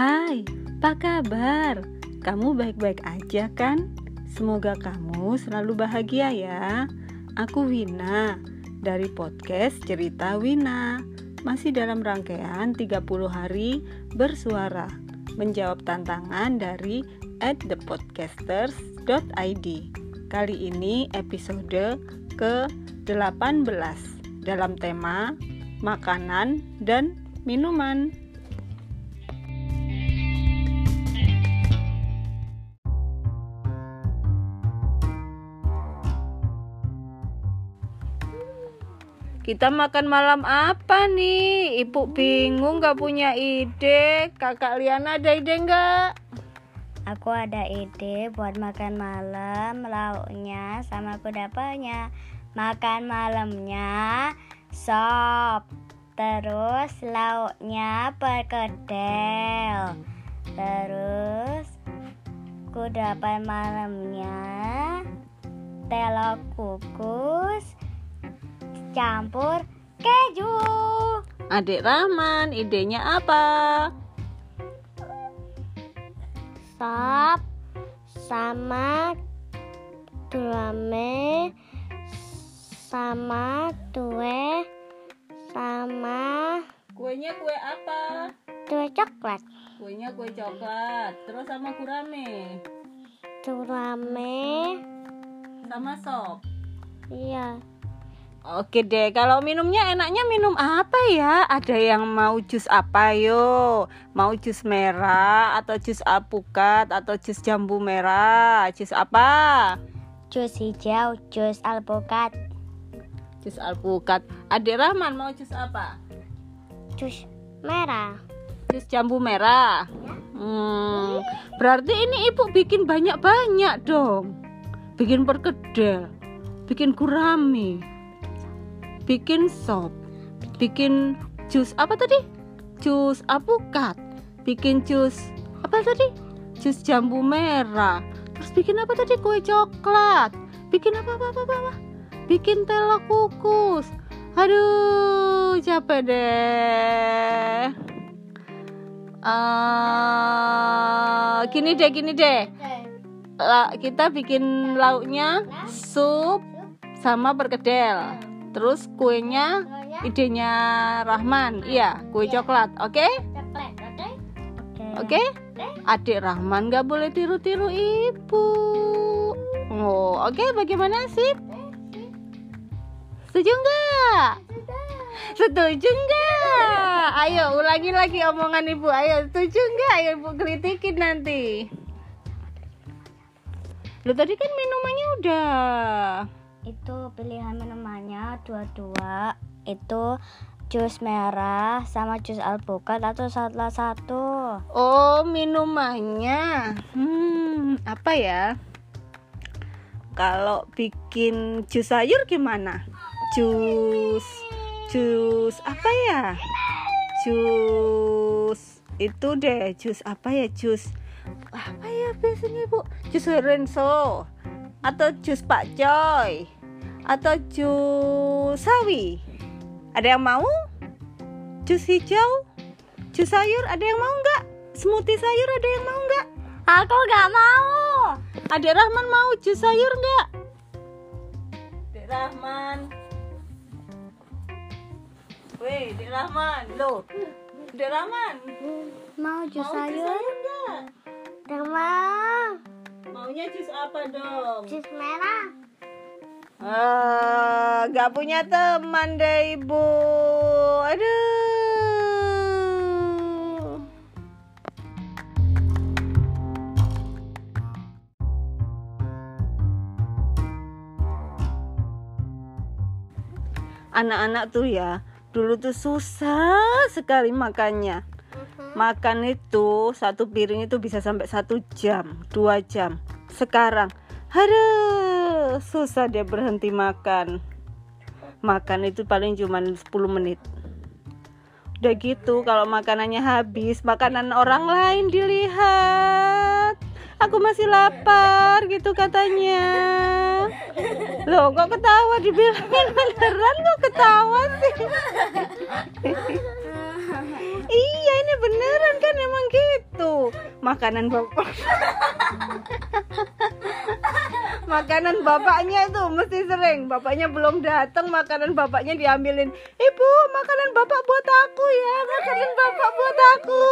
Hai, apa kabar? Kamu baik-baik aja kan? Semoga kamu selalu bahagia ya. Aku Wina dari podcast Cerita Wina. Masih dalam rangkaian 30 hari bersuara menjawab tantangan dari at thepodcasters.id. Kali ini episode ke-18 dalam tema makanan dan minuman. Kita makan malam apa nih? Ibu bingung gak punya ide. Kakak Liana ada ide nggak? Aku ada ide buat makan malam, lauknya sama kudapannya. Makan malamnya sop, terus lauknya perkedel, terus kudapan malamnya telur kukus campur keju. Adik Rahman, idenya apa? Sop sama drame sama kue sama Kuenya kue apa? kue coklat. Kuenya kue coklat, terus sama gurame, Drame, sama sop. iya. Oke deh, kalau minumnya enaknya minum apa ya? Ada yang mau jus apa yo? Mau jus merah atau jus alpukat atau jus jambu merah? Jus apa? Jus hijau, jus alpukat, Jus alpukat. Adik Rahman mau jus apa? jus merah. Jus jambu merah. Hmm, berarti ini ibu bikin banyak-banyak dong. Bikin perkedel, bikin gurame, bikin sop, bikin jus apa tadi? Jus alpukat, bikin jus apa tadi? Jus jambu merah. Terus bikin apa tadi? Kue coklat. Bikin apa apa apa apa? Bikin telur kukus. Aduh, capek deh. Eh, gini deh, gini deh. La- kita bikin lauknya sup sama perkedel. Terus kuenya idenya Rahman. Iya, kue coklat. Oke? Coklat, oke? Oke? Adik Rahman gak boleh tiru-tiru ibu. Oh, oke. Bagaimana sih? Setuju nggak? Setuju nggak? Ayo ulangi lagi omongan ibu. Ayo setuju nggak? Ayo ibu kritikin nanti. Lo tadi kan minumannya udah. Itu pilihan minumannya dua-dua. Itu jus merah sama jus alpukat atau salah satu. Oh minumannya. Hmm apa ya? Kalau bikin jus sayur gimana? Jus jus apa ya? Jus itu deh jus apa ya jus apa ya biasanya bu jus Renso atau jus Pak Coy atau jus sawi ada yang mau jus hijau jus sayur ada yang mau nggak smoothie sayur ada yang mau nggak Aku gak mau. Adik Rahman mau jus sayur nggak? Adik Rahman. Weh, Adik Rahman, lo. Adik Rahman, Mau jus mau jus sayur? sayur nggak? Gak mau. Maunya jus apa dong? Jus merah. Ah, nggak punya teman deh ibu. Aduh. Anak-anak tuh ya, dulu tuh susah sekali makannya. Makan itu satu piring itu bisa sampai satu jam, dua jam. Sekarang, aduh, susah dia berhenti makan. Makan itu paling cuma 10 menit. Udah gitu, kalau makanannya habis, makanan orang lain dilihat. Aku masih lapar gitu katanya. Loh, kok ketawa dibilangin beneran kok ketawa sih? Iya, ini beneran kan emang gitu. makanan bapak. Makanan bapaknya itu mesti sering. Bapaknya belum datang makanan bapaknya diambilin. Ibu makanan bapak buat aku ya. Makanan bapak buat aku.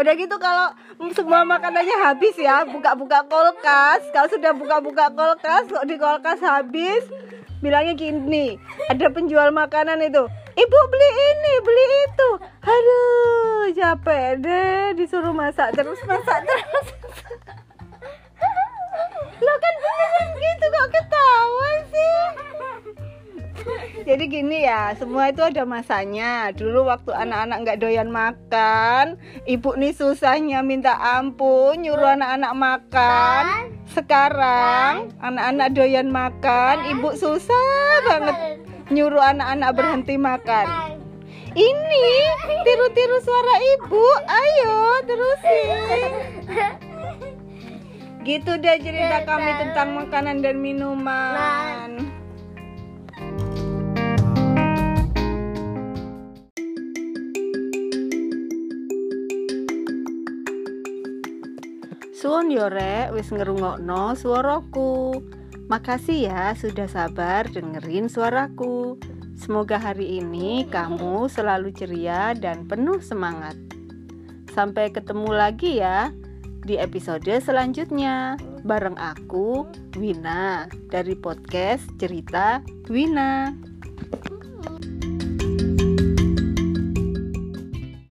Udah gitu kalau semua makanannya habis ya. Buka-buka kulkas. Kalau sudah buka-buka kulkas kok di kulkas habis? Bilangnya gini ada penjual makanan itu ibu beli ini beli capek deh disuruh masak terus masak terus. Lo kan beneran gitu kok ketawa sih? Jadi gini ya semua itu ada masanya. Dulu waktu anak-anak nggak doyan makan ibu nih susahnya minta ampun nyuruh anak-anak makan. Sekarang anak-anak doyan makan ibu susah banget nyuruh anak-anak berhenti makan ini tiru-tiru suara ibu. Ayo terusin. Gitu deh cerita kami tentang makanan dan minuman. Suwon yorek wis ngerungokno suaraku. Makasih ya sudah sabar dengerin suaraku. Semoga hari ini kamu selalu ceria dan penuh semangat. Sampai ketemu lagi ya di episode selanjutnya bareng aku Wina dari podcast Cerita Wina.